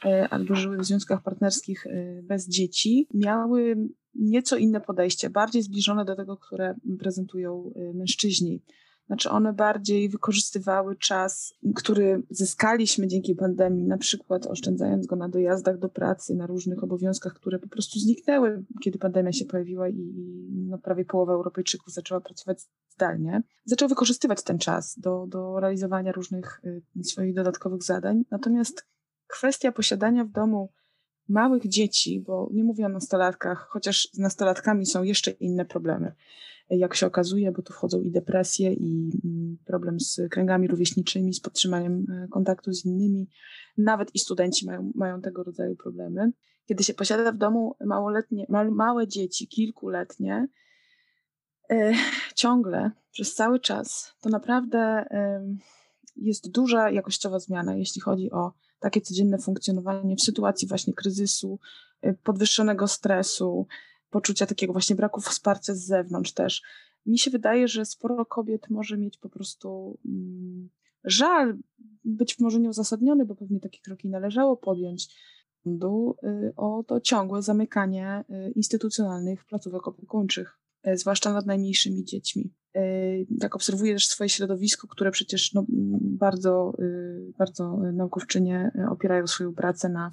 e, albo żyły w związkach partnerskich e, bez dzieci, miały nieco inne podejście, bardziej zbliżone do tego, które prezentują e, mężczyźni. Znaczy one bardziej wykorzystywały czas, który zyskaliśmy dzięki pandemii, na przykład oszczędzając go na dojazdach do pracy, na różnych obowiązkach, które po prostu zniknęły, kiedy pandemia się pojawiła i no, prawie połowa Europejczyków zaczęła pracować zdalnie. Zaczął wykorzystywać ten czas do, do realizowania różnych y, swoich dodatkowych zadań. Natomiast kwestia posiadania w domu małych dzieci, bo nie mówię o nastolatkach, chociaż z nastolatkami są jeszcze inne problemy jak się okazuje, bo tu wchodzą i depresje, i mm, problem z kręgami rówieśniczymi, z podtrzymaniem e, kontaktu z innymi. Nawet i studenci mają, mają tego rodzaju problemy. Kiedy się posiada w domu małoletnie, małe dzieci, kilkuletnie, ciągle, przez cały czas, to naprawdę jest duża jakościowa zmiana, jeśli chodzi o takie codzienne funkcjonowanie w sytuacji właśnie kryzysu, y, podwyższonego stresu, poczucia takiego właśnie braku wsparcia z zewnątrz też. Mi się wydaje, że sporo kobiet może mieć po prostu mm, żal, być może nieuzasadniony, bo pewnie takie kroki należało podjąć, y, o to ciągłe zamykanie y, instytucjonalnych placówek opiekuńczych, zwłaszcza nad najmniejszymi dziećmi. Jak obserwuję też swoje środowisko, które przecież no, bardzo, bardzo naukowczynie opierają swoją pracę na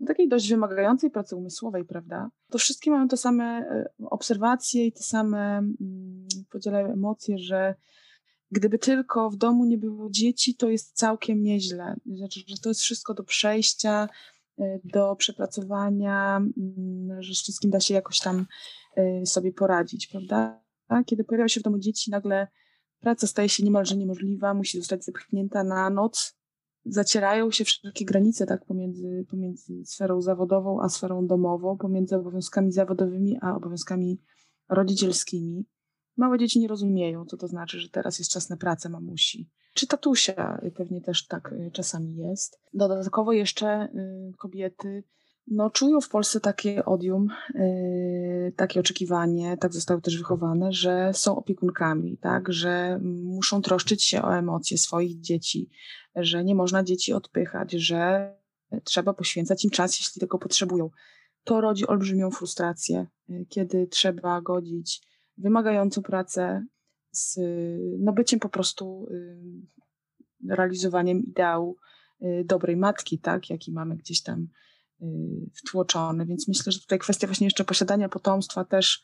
no, takiej dość wymagającej pracy umysłowej, prawda? To wszystkie mają te same e, obserwacje i te same mm, podzielają emocje, że gdyby tylko w domu nie było dzieci, to jest całkiem nieźle. Znaczy, że to jest wszystko do przejścia, e, do przepracowania, mm, że z wszystkim da się jakoś tam e, sobie poradzić, prawda? Kiedy pojawiają się w domu dzieci, nagle praca staje się niemalże niemożliwa, musi zostać zepchnięta na noc, zacierają się wszelkie granice tak pomiędzy, pomiędzy sferą zawodową a sferą domową, pomiędzy obowiązkami zawodowymi a obowiązkami rodzicielskimi. Małe dzieci nie rozumieją, co to znaczy, że teraz jest czas na pracę mamusi. Czy tatusia pewnie też tak y, czasami jest. Dodatkowo jeszcze y, kobiety no, czują w Polsce takie odium, yy, takie oczekiwanie, tak zostały też wychowane, że są opiekunkami, tak, że muszą troszczyć się o emocje swoich dzieci, że nie można dzieci odpychać, że trzeba poświęcać im czas, jeśli tego potrzebują. To rodzi olbrzymią frustrację, yy, kiedy trzeba godzić wymagającą pracę z no, byciem po prostu yy, realizowaniem ideału yy, dobrej matki, tak, jaki mamy gdzieś tam wtłoczony, więc myślę, że tutaj kwestia właśnie jeszcze posiadania potomstwa też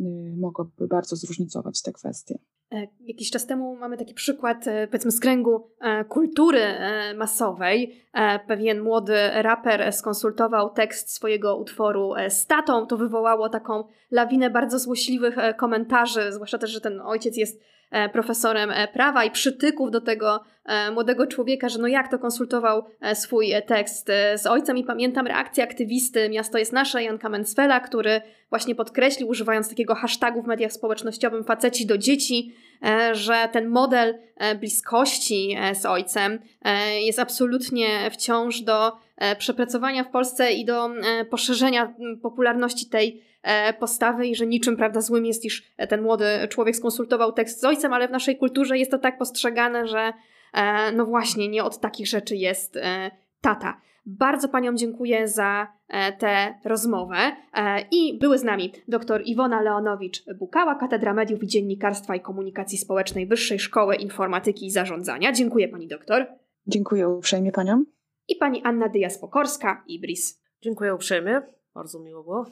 y, mogłaby bardzo zróżnicować te kwestie. E, jakiś czas temu mamy taki przykład, e, powiedzmy, z kręgu e, kultury masowej. Pewien młody raper skonsultował tekst swojego utworu z tatą. To wywołało taką lawinę bardzo złośliwych komentarzy, zwłaszcza też, że ten ojciec jest profesorem e, prawa i przytyków do tego e, młodego człowieka, że no jak to konsultował swój tekst z ojcem. I pamiętam reakcję aktywisty. Miasto jest nasze, Janka Mensfela, który właśnie podkreślił, używając takiego hashtagu w mediach społecznościowych faceci do dzieci, że ten model bliskości z ojcem jest absolutnie wciąż do przepracowania w Polsce i do poszerzenia popularności tej E, postawy i że niczym, prawda, złym jest, iż ten młody człowiek skonsultował tekst z ojcem, ale w naszej kulturze jest to tak postrzegane, że e, no właśnie, nie od takich rzeczy jest e, tata. Bardzo Paniom dziękuję za tę rozmowę i były z nami dr Iwona Leonowicz-Bukała, Katedra Mediów i Dziennikarstwa i Komunikacji Społecznej Wyższej Szkoły Informatyki i Zarządzania. Dziękuję Pani doktor. Dziękuję uprzejmie Paniom. I Pani Anna Dyjas-Pokorska, IBRIS. Dziękuję uprzejmie, bardzo miło było.